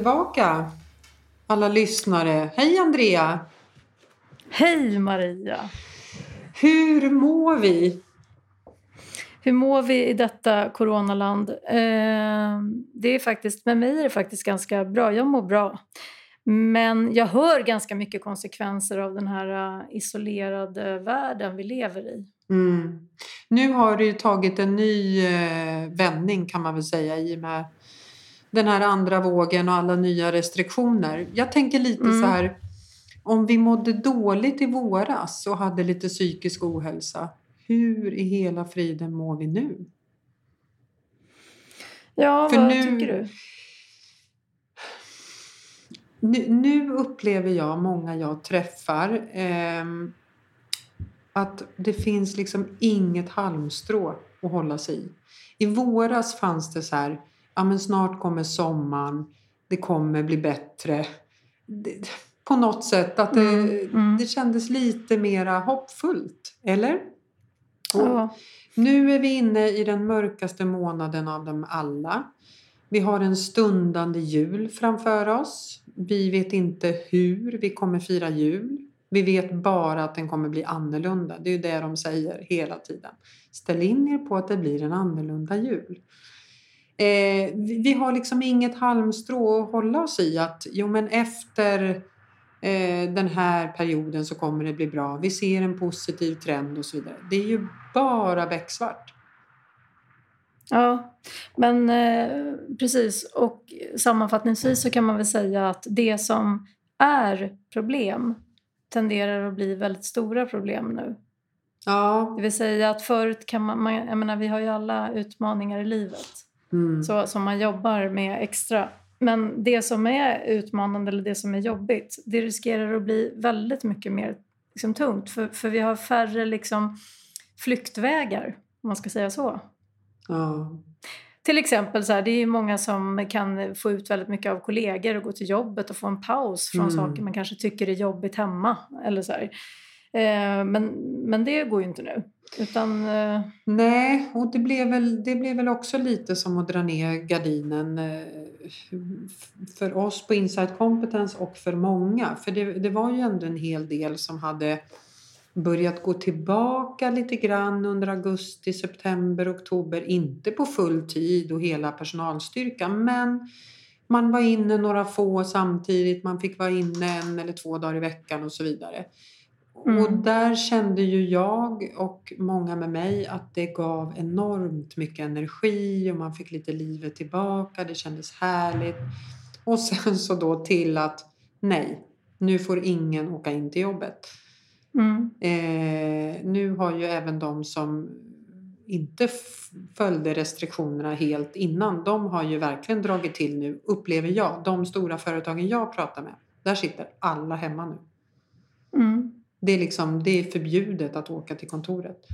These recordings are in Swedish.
tillbaka alla lyssnare. Hej Andrea! Hej Maria! Hur mår vi? Hur mår vi i detta coronaland? Eh, det är faktiskt, med mig är det faktiskt ganska bra. Jag mår bra. Men jag hör ganska mycket konsekvenser av den här uh, isolerade världen vi lever i. Mm. Nu har det ju tagit en ny eh, vändning kan man väl säga i och med den här andra vågen och alla nya restriktioner. Jag tänker lite mm. så här, om vi mådde dåligt i våras och hade lite psykisk ohälsa, hur i hela friden mår vi nu? Ja, För vad nu, tycker du? Nu, nu, upplever jag, många jag träffar, eh, att det finns liksom inget halmstrå att hålla sig i. I våras fanns det så här, ja men snart kommer sommaren, det kommer bli bättre. Det, på något sätt att det, mm, mm. det kändes lite mera hoppfullt, eller? Ja. Nu är vi inne i den mörkaste månaden av dem alla. Vi har en stundande jul framför oss. Vi vet inte hur vi kommer fira jul. Vi vet bara att den kommer bli annorlunda. Det är ju det de säger hela tiden. Ställ in er på att det blir en annorlunda jul. Eh, vi har liksom inget halmstrå att hålla oss i att jo men efter eh, den här perioden så kommer det bli bra. Vi ser en positiv trend och så vidare. Det är ju bara becksvart. Ja, men eh, precis. Och sammanfattningsvis så kan man väl säga att det som är problem tenderar att bli väldigt stora problem nu. Ja. Det vill säga att förut kan man, man jag menar vi har ju alla utmaningar i livet mm. så, som man jobbar med extra. Men det som är utmanande eller det som är jobbigt det riskerar att bli väldigt mycket mer liksom, tungt för, för vi har färre liksom, flyktvägar om man ska säga så. Ja. Till exempel så här, det är många som kan få ut väldigt mycket av kollegor och gå till jobbet och få en paus från mm. saker man kanske tycker är jobbigt hemma. Eller så eh, men, men det går ju inte nu. Utan, eh... Nej, och det blev, väl, det blev väl också lite som att dra ner gardinen eh, för oss på Insight Competence och för många. För det, det var ju ändå en hel del som hade börjat gå tillbaka lite grann under augusti, september, oktober. Inte på full tid och hela personalstyrkan men man var inne några få samtidigt, man fick vara inne en eller två dagar i veckan och så vidare. Mm. Och där kände ju jag och många med mig att det gav enormt mycket energi och man fick lite livet tillbaka, det kändes härligt. Och sen så då till att nej, nu får ingen åka in till jobbet. Mm. Eh, nu har ju även de som inte följde restriktionerna helt innan, de har ju verkligen dragit till nu, upplever jag. De stora företagen jag pratar med, där sitter alla hemma nu. Det, är liksom, det är förbjudet att åka till kontoret.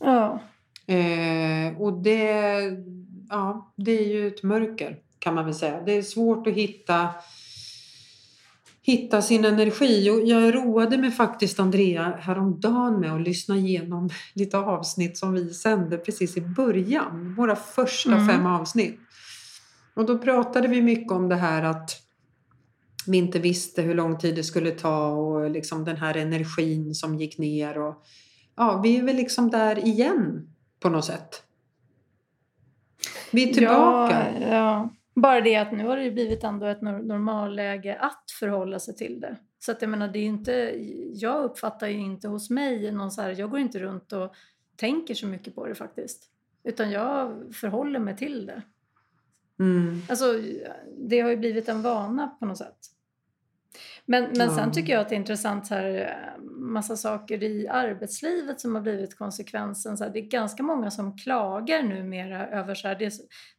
Ja. Eh, och det, ja, det är ju ett mörker kan man väl säga. Det är svårt att hitta hitta sin energi. Och jag roade mig faktiskt, Andrea, häromdagen med att lyssna igenom lite avsnitt som vi sände precis i början. Våra första mm. fem avsnitt. Och då pratade vi mycket om det här att vi inte visste hur lång tid det skulle ta och liksom den här energin som gick ner. Och, ja, vi är väl liksom där igen på något sätt. Vi är tillbaka. Ja, ja. Bara det att nu har det blivit ändå ett normalläge att förhålla sig till det. Så att jag menar, det är inte, jag uppfattar ju inte hos mig någon så här, jag går inte runt och tänker så mycket på det faktiskt. Utan jag förhåller mig till det. Mm. Alltså, det har ju blivit en vana på något sätt. Men, men ja. sen tycker jag att det är intressant här, massa saker i arbetslivet som har blivit konsekvensen. Så här, det är ganska många som klagar numera över så här, det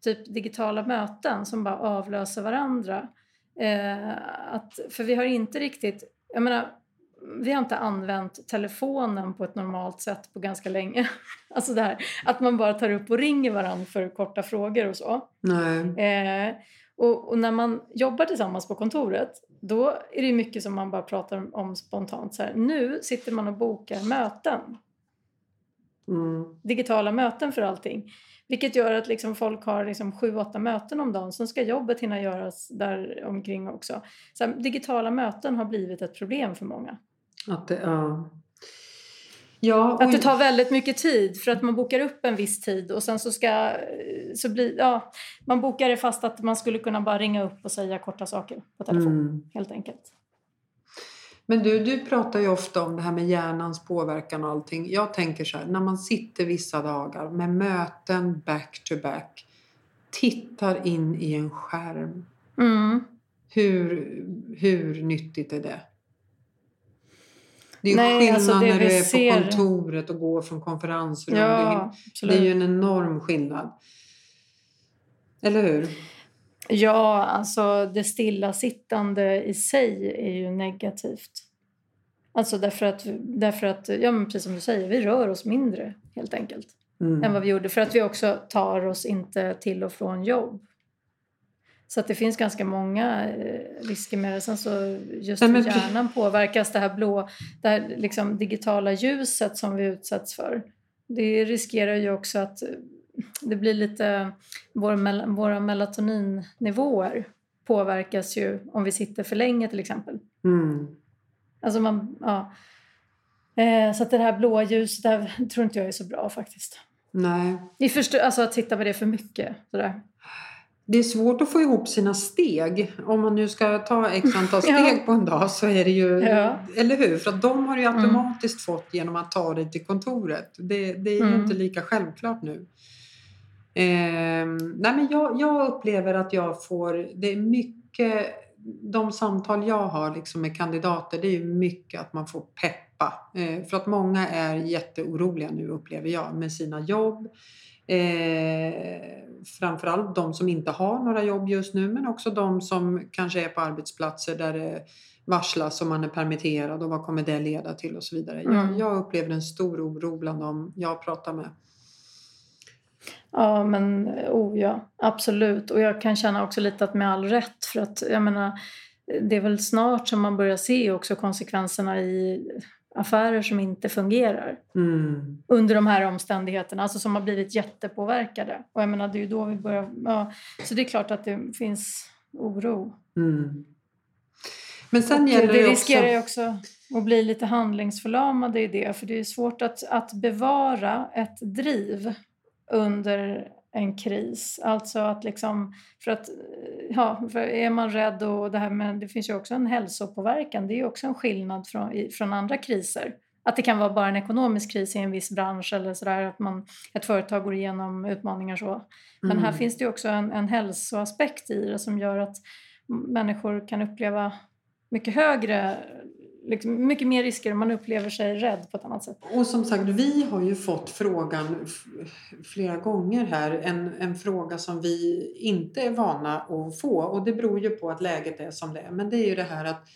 typ digitala möten som bara avlöser varandra. Eh, att, för vi har inte riktigt, jag menar, vi har inte använt telefonen på ett normalt sätt på ganska länge. Alltså det här att man bara tar upp och ringer varandra för korta frågor och så. Nej. Eh, och, och, när man jobbar tillsammans på kontoret då är det mycket som man bara pratar om spontant. Så här, nu sitter man och bokar möten. Mm. Digitala möten för allting. Vilket gör att liksom folk har liksom sju, åtta möten om dagen. Sen ska jobbet hinna göras där omkring också. Så här, digitala möten har blivit ett problem för många. Att det, ja. Ja, Att det tar väldigt mycket tid för att man bokar upp en viss tid och sen så ska så blir, ja, man bokar det fast att man skulle kunna bara ringa upp och säga korta saker på telefon Mm. helt enkelt. Men du, du pratar ju ofta om det här med hjärnans påverkan och allting. Jag tänker så här, när man sitter vissa dagar med möten back to back, tittar in i en skärm. Mm. Hur, hur nyttigt är det? Det är Nej, skillnad alltså det när du är ser- på kontoret och går från konferensrum. Det, Ja, absolut. det är ju en enorm skillnad. Eller hur? Ja, alltså det stillasittande i sig är ju negativt. Alltså därför att, därför att, ja men precis som du säger, vi rör oss mindre helt enkelt. Mm. än vad vi gjorde. För att vi också tar oss inte till och från jobb. Så att det finns ganska många eh, risker med det. Sen så just hur hjärnan påverkas, det här blå, det här liksom digitala ljuset som vi utsätts för. Det riskerar ju också att eh, det blir lite, vår, våra melatoninnivåer påverkas ju om vi sitter för länge till exempel. Mm. Alltså man, ja. Eh, så att det här blåa ljuset, det här tror inte jag är så bra faktiskt. Nej. Förstår, alltså att titta på det för mycket. Sådär. Det är svårt att få ihop sina steg. Om man nu ska ta x antal steg Ja. på en dag så är det ju... Ja. Eller hur? För att de har du ju automatiskt fått genom att ta dig till kontoret. Det, det är ju Mm. inte lika självklart nu. Ehm, nej men jag, jag upplever att jag får... Det är mycket... De samtal jag har liksom med kandidater det är ju mycket att man får peppa. Eh, för att många är jätteoroliga nu upplever jag med sina jobb. Eh, framförallt de som inte har några jobb just nu men också de som kanske är på arbetsplatser där det varslas och man är permitterad och vad kommer det leda till och så vidare. Mm. Jag, jag upplever en stor oro bland dem jag pratar med. Ja, men oh ja, absolut. Och jag kan känna också lite att med all rätt för att jag menar, det är väl snart som man börjar se också konsekvenserna i affärer som inte fungerar Mm. under de här omständigheterna, alltså som har blivit jättepåverkade. Och jag menar, det är ju då vi börjar, ja, så det är klart att det finns oro. Mm. Men sen Och gäller det det också... riskerar ju också att bli lite handlingsförlamade i det, för det är svårt att, att bevara ett driv under en kris. Alltså att liksom, för att, ja, för är man rädd och det här med, det finns ju också en hälsopåverkan, det är ju också en skillnad från, i- från andra kriser. Att det kan vara bara en ekonomisk kris i en viss bransch eller sådär, att man, ett företag går igenom utmaningar så. Men här Mm. finns det ju också en, en hälsoaspekt i det som gör att människor kan uppleva mycket högre, liksom mycket mer risker och man upplever sig rädd på ett annat sätt. Och som sagt, vi har ju fått frågan flera gånger här. En, en fråga som vi inte är vana att få. Och det beror ju på att läget är som det är. Men det är ju det här att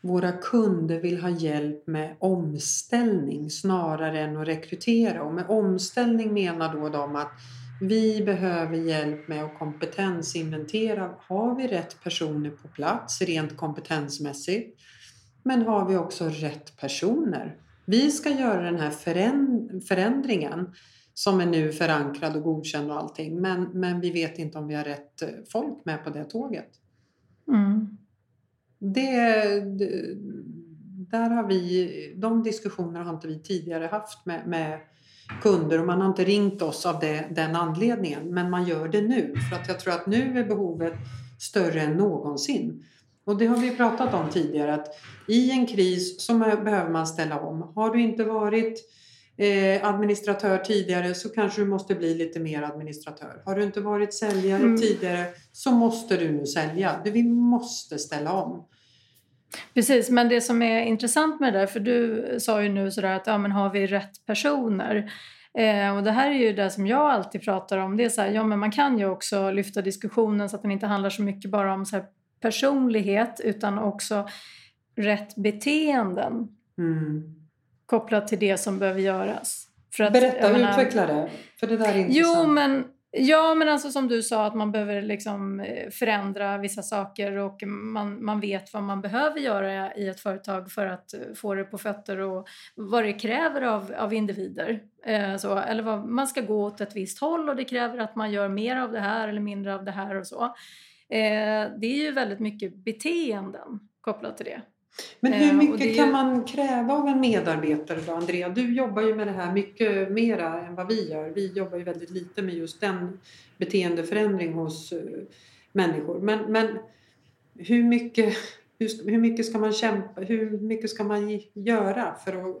våra kunder vill ha hjälp med omställning snarare än att rekrytera. Och med omställning menar då de att vi behöver hjälp med att kompetensinventera. Har vi rätt personer på plats rent kompetensmässigt? Men har vi också rätt personer? Vi ska göra den här föränd- förändringen som är nu förankrad och godkänd och allting. Men, men vi vet inte om vi har rätt eh, folk med på det tåget. Mm. Det, det, där har vi, de diskussionerna har inte vi tidigare haft med, med kunder och man har inte ringt oss av det, den anledningen. Men man gör det nu för att jag tror att nu är behovet större än någonsin. Och det har vi pratat om tidigare att i en kris så behöver man ställa om. Har du inte varit eh, administratör tidigare så kanske du måste bli lite mer administratör. Har du inte varit säljare Mm. tidigare så måste du nu sälja. Vi måste ställa om. Precis, men det som är intressant med det där, för du sa ju nu sådär att ja, men har vi rätt personer? Eh, och det här är ju det som jag alltid pratar om. Det är så här, ja men man kan ju också lyfta diskussionen så att den inte handlar så mycket bara om så här personlighet utan också rätt beteenden Mm. kopplat till det som behöver göras. För att, Berätta, menar- utveckla det. För det där är Jo, intressant. men Ja, men alltså som du sa att man behöver liksom eh, förändra vissa saker och man, man vet vad man behöver göra i ett företag för att eh, få det på fötter och vad det kräver av, av individer. Eh, så, eller vad, man ska gå åt ett visst håll och det kräver att man gör mer av det här eller mindre av det här och så. Eh, det är ju väldigt mycket beteenden kopplat till det. Men hur Eh, mycket är kan ju- man kräva av en medarbetare då, Andrea? Du jobbar ju med det här mycket mera än vad vi gör. Vi jobbar ju väldigt lite med just den beteendeförändring hos eh, människor. Men, men hur, mycket, hur, hur mycket ska man kämpa? Hur mycket ska man göra för att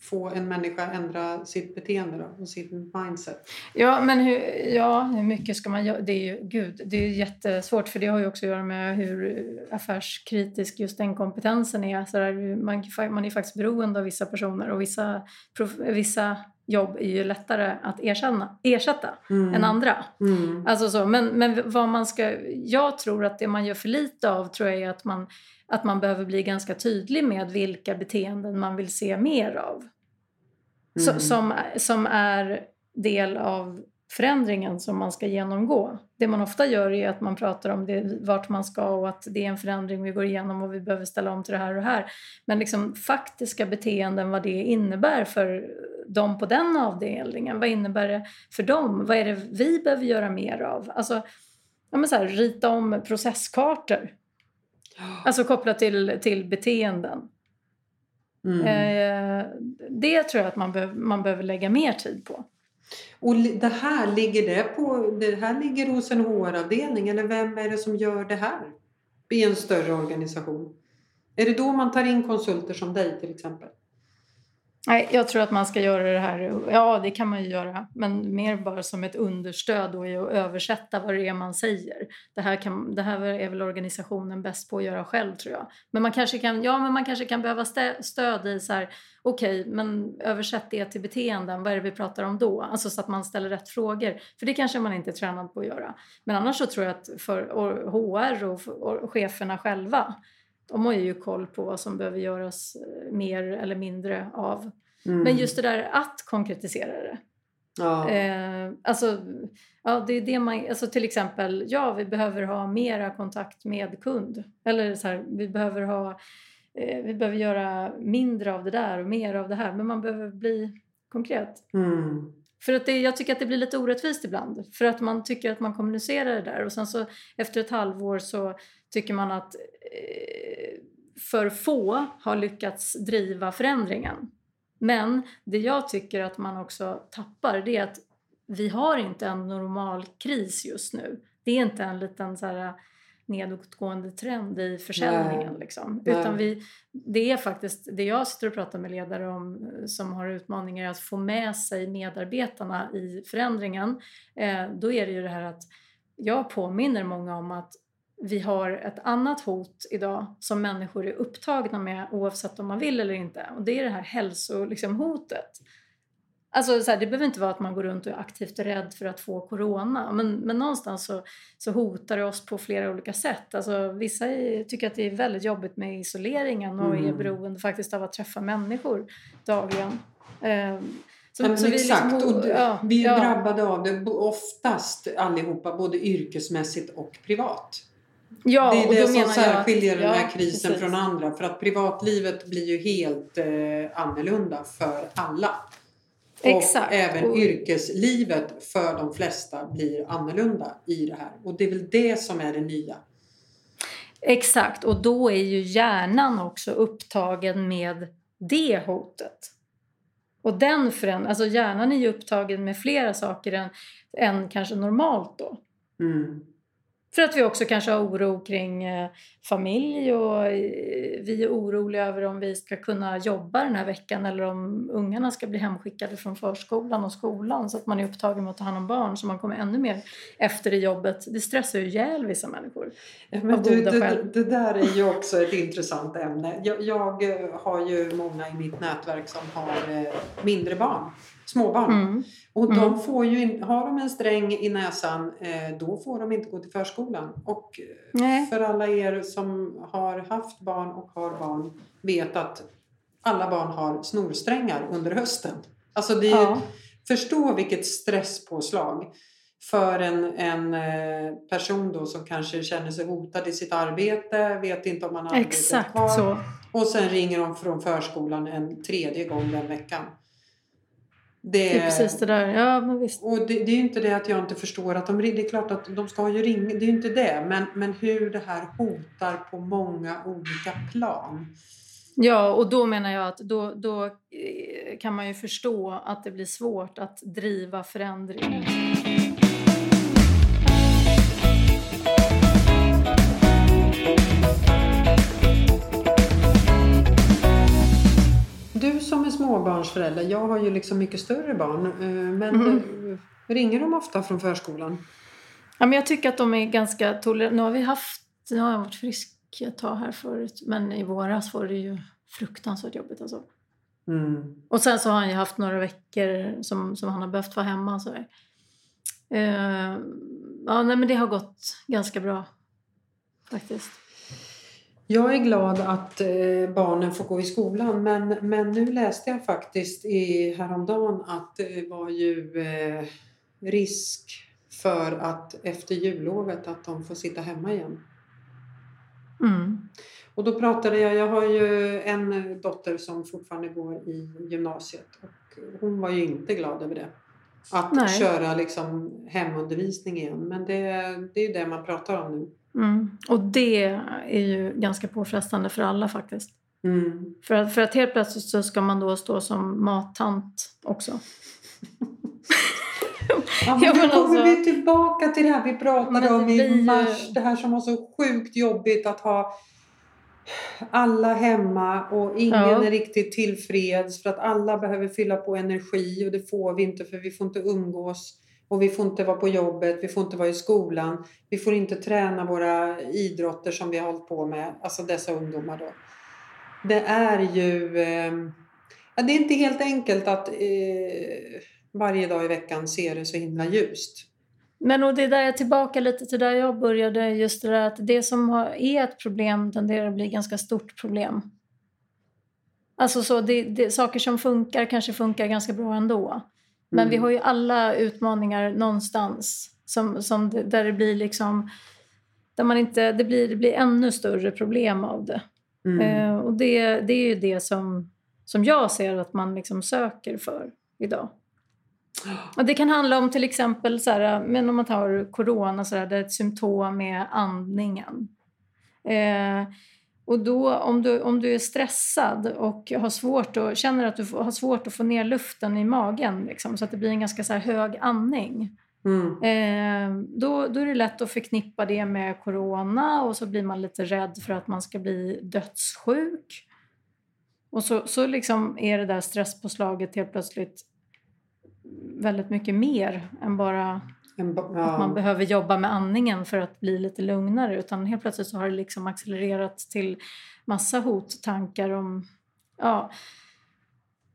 få en människa att ändra sitt beteende då, och sitt mindset? Ja, men hur, ja, hur mycket ska man göra? Det är ju, gud, det är jättesvårt för det har ju också att göra med hur affärskritisk just den kompetensen är. Så där, man, man är faktiskt beroende av vissa personer och vissa, prof, vissa jobb är ju lättare att erkänna, ersätta Mm. än andra. Mm. Alltså så, men, men vad man ska, jag tror att det man gör för lite av tror jag är att man, att man behöver bli ganska tydlig med vilka beteenden man vill se mer av. Så, Mm. som, som är del av förändringen som man ska genomgå. Det man ofta gör är att man pratar om det, vart man ska och att det är en förändring vi går igenom och vi behöver ställa om till det här och det här. Men liksom faktiska beteenden, vad det innebär för dem på den avdelningen. Vad innebär det för dem? Vad är det vi behöver göra mer av? Alltså, ja, så här, rita om processkartor. Alltså kopplat till, till beteenden. Mm. Eh, det tror jag att man, behöver man behöver lägga mer tid på. Och det här, ligger det på, det här ligger hos en HR-avdelning eller vem är det som gör det här i en större organisation? Är det då man tar in konsulter som dig till exempel? Nej, jag tror att man ska göra det här. Ja, det kan man ju göra, men mer bara som ett understöd och i att översätta vad det är man säger. Det här, kan, det här är väl organisationen bäst på att göra själv tror jag. Men man kanske kan, ja, men man kanske kan behöva stöd i så här, okej, men översätt det till beteenden. Vad är det vi pratar om då? Alltså så att man ställer rätt frågor. För det kanske man inte är tränad på att göra. Men annars så tror jag att för HR och, och cheferna själva de har ju koll på vad som behöver göras eh, mer eller mindre av. Mm. Men just det där att konkretisera det. Ja. Eh, alltså, ja, det är det man, alltså till exempel, ja vi behöver ha mera kontakt med kund. Eller så här, vi behöver ha eh, vi behöver göra mindre av det där och mer av det här. Men man behöver bli konkret. Mm. För att det, jag tycker att det blir lite orättvist ibland. För att man tycker att man kommunicerar det där och sen så efter ett halvår så tycker man att eh, för få har lyckats driva förändringen. Men det jag tycker att man också tappar det är att vi har inte en normal kris just nu. Det är inte en liten så här nedåtgående trend i försäljningen. Liksom. Utan vi, det är faktiskt det jag sitter och pratar med ledare om som har utmaningar att få med sig medarbetarna i förändringen. Eh, då är det ju det här att jag påminner många om att vi har ett annat hot idag som människor är upptagna med oavsett om man vill eller inte. Och det är det här hälsohotet. Liksom. Alltså, så här, det behöver inte vara att man går runt och är aktivt rädd för att få corona. Men, men någonstans så, så hotar det oss på flera olika sätt. Alltså, vissa är, tycker att det är väldigt jobbigt med isoleringen och är Mm. beroende faktiskt av att träffa människor dagligen. Ehm, så- Ja, så vi exakt, liksom- och ja, vi är ja. drabbade av det oftast allihopa, både yrkesmässigt och privat. Ja, det är och det som menar jag att- särskiljer den här krisen precis. från andra. För att privatlivet blir ju helt eh, annorlunda för alla. Och Exakt. även Och- yrkeslivet för de flesta blir annorlunda i det här. Och det är väl det som är det nya. Exakt, och då är ju hjärnan också upptagen med det hotet. Och den föränd- alltså hjärnan är ju upptagen med flera saker än, än kanske normalt då. Mm. För att vi också kanske har oro kring eh, familj och eh, vi är oroliga över om vi ska kunna jobba den här veckan eller om ungarna ska bli hemskickade från förskolan och skolan så att man är upptagen med att ta hand om barn så man kommer ännu mer efter i jobbet. Det stressar ju ihjäl vissa människor. Men du, goda det, där är ju också ett intressant ämne. Jag, jag eh, har ju många i mitt nätverk som har mindre barn, småbarn. Mm. Och de Mm. får ju har de en sträng i näsan, eh, då får de inte gå till förskolan. Och eh, Nej. för alla er som har haft barn och har barn vet att alla barn har snorsträngar under hösten. Alltså det är, Ja. Förstå vilket stresspåslag. för en, en eh, person då som kanske känner sig hotad i sitt arbete, vet inte om man har arbetet kvar. så. Och sen ringer de från förskolan en tredje gång den veckan. Det är precis det där. Ja, men visst. Och det, det är inte det att jag inte förstår att de Det är klart att de ska ju ringa, det är inte det. Men, men hur det här hotar på många olika plan. Ja, och då menar jag att då, då eh, kan man ju förstå att det blir svårt att driva förändring. Du som är småbarnsförälder, jag har ju liksom mycket större barn. eh, Men eh, ringer de ofta från förskolan? Ja, men jag tycker att de är ganska toleranta. Nu har vi haft, nu har jag varit frisk ett tag här förut, men i våras var det ju fruktansvärt jobbigt alltså. Mm. Och sen så har han ju haft några veckor som, som han har behövt vara hemma. Så där. Eh, ja, nej, men det har gått ganska bra faktiskt. Jag är glad att eh, barnen får gå i skolan men, men nu läste jag faktiskt i, häromdagen att det var ju eh, risk för att efter jullovet att de får sitta hemma igen. Mm. Och då pratade jag, jag har ju en dotter som fortfarande går i gymnasiet och hon var ju inte glad över det. Att Nej. köra liksom hemundervisning igen men det, det är ju det man pratar om nu. Mm. Och det är ju ganska påfrestande för alla faktiskt. Mm. För att, för att helt plötsligt så ska man då stå som mattant också. Ja, men nu kommer alltså- vi tillbaka till det här vi pratade om i mars. Det här som var så sjukt jobbigt att ha alla hemma och ingen Ja. är riktigt tillfreds för att alla behöver fylla på energi och det får vi inte för vi får inte umgås och vi får inte vara på jobbet, vi får inte vara i skolan, vi får inte träna våra idrotter som vi har hållit på med, alltså dessa ungdomar då. Det är ju eh, det är inte helt enkelt att eh, varje dag i veckan se det så himla ljust. Men och det där är tillbaka lite till där jag började. Just det där att det som har, är ett problem tenderar att bli ett ganska stort problem. Alltså så det, det, saker som funkar kanske funkar ganska bra ändå. Men Mm. vi har ju alla utmaningar någonstans. Som, som där det blir liksom... Där man inte, det, blir, det blir ännu större problem av det. Mm. Eh, och det, det är ju det som, som jag ser att man liksom söker för idag. Och det kan handla om till exempel, så här, men om man tar corona, så där ett symptom är andningen. Eh, och då om du, om du är stressad och har svårt att, känner att du har svårt att få ner luften i magen, liksom, så att det blir en ganska så här, hög andning. Mm. Eh, då, då är det lätt att förknippa det med corona och så blir man lite rädd för att man ska bli dödssjuk. Och så, så liksom är det där stresspåslaget helt plötsligt väldigt mycket mer än bara En, ba- att ja. man behöver jobba med andningen för att bli lite lugnare utan helt plötsligt så har det liksom accelererat till massa hottankar om ja,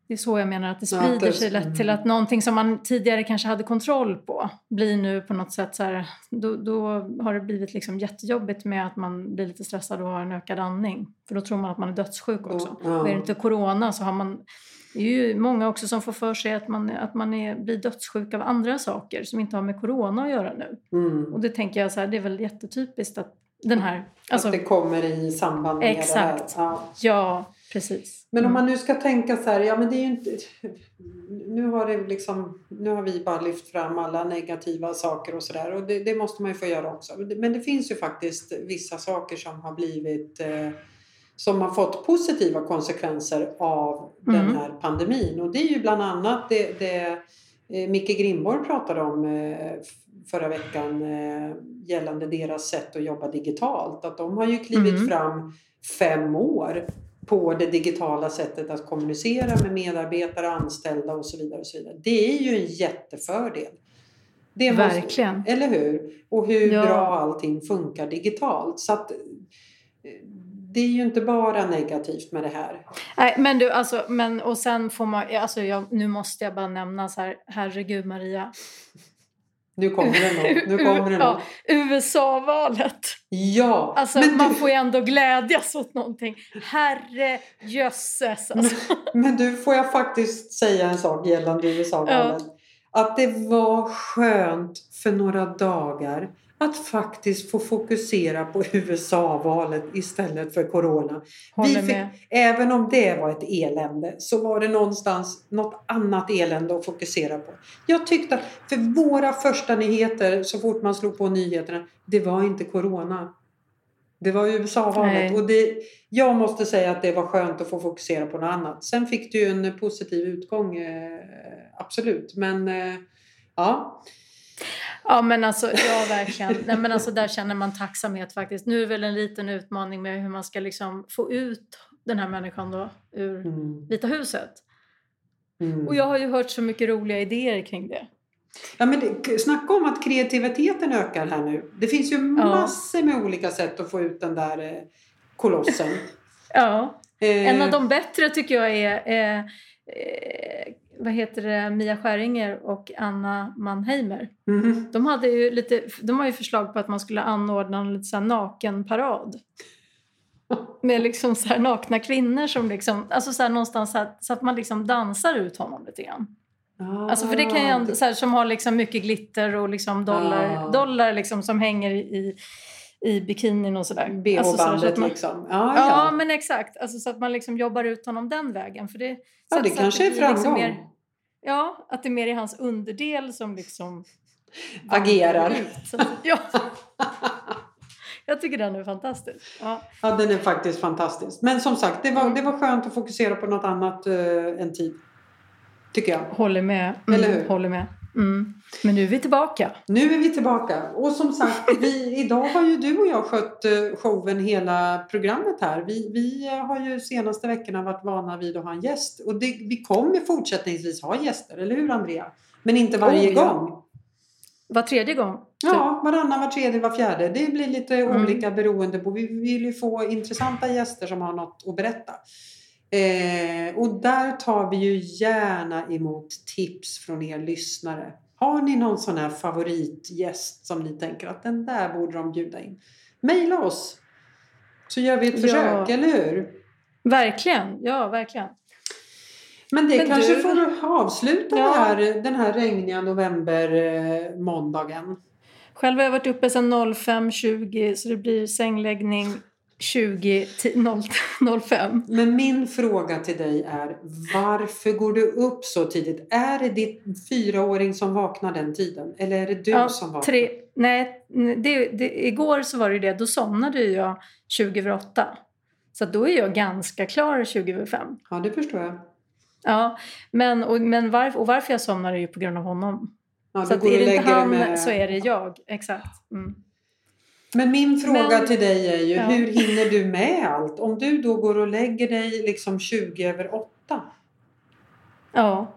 det är så jag menar att det Ja, sprider det- sig lätt till att någonting som man tidigare kanske hade kontroll på blir nu på något sätt så här, då, då har det blivit liksom jättejobbigt med att man blir lite stressad och har en ökad andning. För då tror man att man är dödssjuk också. Ja. Och är det inte corona så har man det är ju många också som får för sig att man, att man är, blir dödssjuk av andra saker som inte har med corona att göra nu. Mm. Och det tänker jag så här, det är väl jättetypiskt att den här... Alltså, att det kommer i samband med Exakt. det här. Ja. ja, precis. Men om Mm. man nu ska tänka så här, ja men det är inte... Nu har, det liksom, nu har vi bara lyft fram alla negativa saker och sådär och det, det måste man ju få göra också. Men det finns ju faktiskt vissa saker som har blivit eh, som har fått positiva konsekvenser av den Mm. här pandemin och det är ju bland annat det, det eh, Micke Grimborg pratade om eh, förra veckan eh, gällande deras sätt att jobba digitalt. Att de har ju klivit Mm. fram fem år på det digitala sättet att kommunicera med medarbetare, anställda och så vidare. Och så vidare. Det är ju en jättefördel. Det måste- Verkligen. eller hur? Och hur Ja. bra allting funkar digitalt. Så att, eh, det är ju inte bara negativt med det här. Nej, men du, alltså, men och sen får man, alltså jag, nu måste jag bara nämna så här, herregud Maria, Nu kommer det nog. Nu kommer det nog. Ja, USA-valet. Ja, Alltså men, man du, får ju ändå glädjas åt någonting. Herre jösses alltså. men du, får jag faktiskt säga en sak gällande USA-valet? att det var skönt för några dagar att faktiskt få fokusera på USA-valet istället för corona. Håller Vi fick, med. även om det var ett elände så var det någonstans något annat elände att fokusera på. Jag tyckte att för våra första nyheter så fort man slog på nyheterna, det var inte corona. Det var USA-valet och det, jag måste säga att det var skönt att få fokusera på något annat. Sen fick du ju en positiv utgång, eh, absolut. Men eh, ja, Ja men alltså, ja verkligen. Nej, men alltså, där känner man tacksamhet faktiskt. Nu är väl en liten utmaning med hur man ska liksom få ut den här människan då ur mm, Vita huset. mm. Och jag har ju hört så mycket roliga idéer kring det. Ja, men det, snacka om att kreativiteten ökar här nu. Det finns ju massor med olika sätt att få ut den där eh, kolossen. Ja, Eh, en av de bättre tycker jag är eh, eh, vad heter det, Mia Skäringer och Anna Mannheimer. mhm. De, hade ju lite, de har ju förslag på att man skulle anordna en lite så här nakenparad. Med liksom så här nakna kvinnor som liksom, alltså så här någonstans så, att, så att man liksom dansar ut honom lite grann. Ah, Alltså för det kan ju så här, som har liksom mycket glitter och liksom dollar, Ah. dollar liksom som hänger i, i bikinin och sådär. Alltså så BH-bandet att man, liksom. Ja, Ja, ja. men exakt. Alltså, så att man liksom jobbar ut honom den vägen. För det, ja det kanske är blir liksom framgång. mer- ja, att det är mer i hans underdel som liksom Agerar. ut. Så, ja. Jag tycker den är fantastisk. Ja. Ja, den är faktiskt fantastisk. Men som sagt, det var, det var skönt att fokusera på något annat uh, en tid. Tycker jag. Håller med. Mm, Eller hur? Håller med. Mm. Men nu är vi tillbaka. Nu är vi tillbaka. Och som sagt, vi, idag har ju du och jag skött eh, showen hela programmet här. Vi, vi har ju senaste veckorna varit vana vid att ha en gäst. Och det, vi kommer fortsättningsvis ha gäster, eller hur Andrea? Men inte varje Oh, ja. gång. Var tredje gång. typ. Ja, varannan, var tredje, var fjärde. Det blir lite Mm. olika beroende på. Vi vill ju få intressanta gäster som har något att berätta. Eh, och där tar vi ju gärna emot tips från er lyssnare. Har ni någon sån här favoritgäst som ni tänker att den där borde de bjuda in? Maila oss så gör vi ett Ja. försök, eller hur? Verkligen. Ja, verkligen. Men det Men kanske du- får avsluta Ja. här, den här regniga november eh. Själv har jag varit uppe sedan 05.20 så det blir sängläggning 20 05. Men min fråga till dig är varför går du upp så tidigt? Är det din fyraåring som vaknar den tiden? Eller är det du Ja, som vaknar? Tre, nej, det, det, igår så var det det. Då somnade jag 20 över 8. Så då är jag ganska klar 20 över 5. Ja, det förstår jag. Ja, men, och, men varf, och varför jag somnar är ju på grund av honom. Ja, så att är det inte han med- så är det jag. Exakt. Mm. Men min fråga Men- till dig är ju, Ja. hur hinner du med allt? Om du då går och lägger dig liksom 20 över 8? Ja.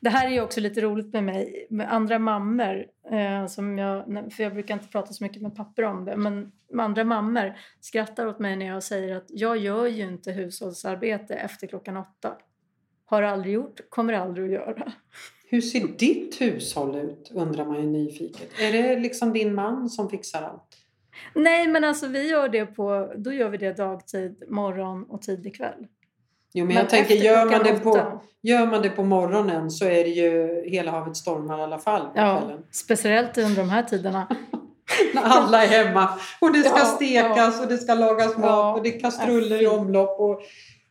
Det här är ju också lite roligt med mig, med andra mammor. Eh, som jag, för jag brukar inte prata så mycket med papper om det. Men andra mammor skrattar åt mig när jag säger att jag gör ju inte hushållsarbete efter klockan åtta. Har aldrig gjort, kommer aldrig att göra. Hur ser ditt hushåll ut? Undrar man ju nyfiket. Är det liksom din man som fixar allt? Nej men alltså vi gör det på, då gör vi det dagtid, morgon och tidig kväll. Jo, men, Men jag tänker, gör man, det på, åtta. gör man det på morgonen så är det ju hela havet stormar i alla fall på Ja, kvällen. speciellt under de här tiderna. När alla är hemma och det ska Ja, stekas och det ska lagas mat Ja. och det är kastruller i Ja, omlopp och,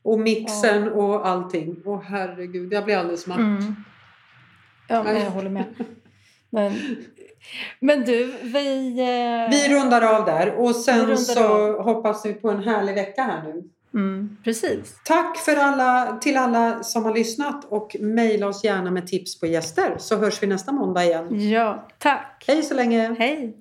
och mixen och allting. Åh herregud, jag blir alldeles matt. Mm. Ja, men jag håller med. Men, men du, vi... eh, Vi rundar av där och sen så hoppas vi på en härlig vecka här nu. Mm, precis. Tack för alla, till alla som har lyssnat och mejla oss gärna med tips på gäster så hörs vi nästa måndag igen. Ja, tack. Hej så länge! Hej.